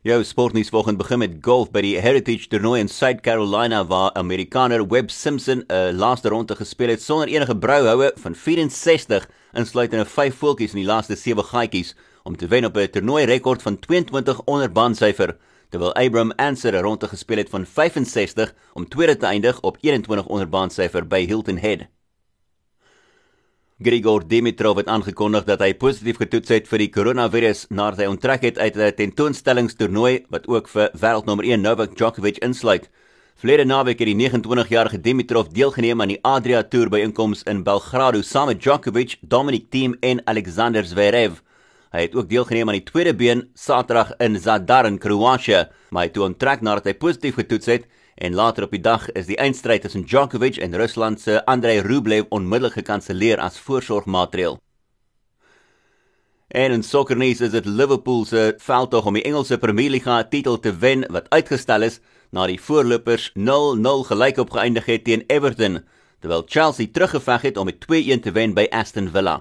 Jou sportnuus vanoggend begin met golf by die Heritage Toernooi in South Carolina waar Amerikaner Webb Simpson 'n laaste ronde gespeel het sonder enige brouhoue van 64 insluitende 5 voeltjies in die laaste 7 gaatjies om te wen op 'n toernooi rekord van 22 onder bandsyfer terwyl Abram Anser 'n ronde gespeel het van 65 om tweede te eindig op 21 onder bandsyfer by Hilton Head. Grigor Dimitrov het aangekondig dat hy positief getoets het vir die koronavirus nadat hy onttrek het uit 'n tentoonstellingstoernooi wat ook vir wêreldnommer 1 Novak Djokovic insluit. Vlede naweek het die 29-jarige Dimitrov deelgeneem aan die Adria Tour byeenkoms in Belgrado saam met Djokovic, Dominic Thiem en Alexander Zverev. Hy het ook deelgeneem aan die tweede been Saterdag in Zadar in Kroasie, maar hy het onttrek nadat hy positief getoets het En later op die dag is die eindstryd tussen Djokovic en Rusland se Andrei Rublev onmiddellik gekanselleer as voorsorgmaatreël. En in sokkernuus is dit Liverpool se veldtog om die Engelse Premier League titel te wen wat uitgestel is na die voorlopers 0-0 gelyk op geëindig het teen Everton, terwyl Chelsea teruggeveg het om met 2-1 te wen by Aston Villa.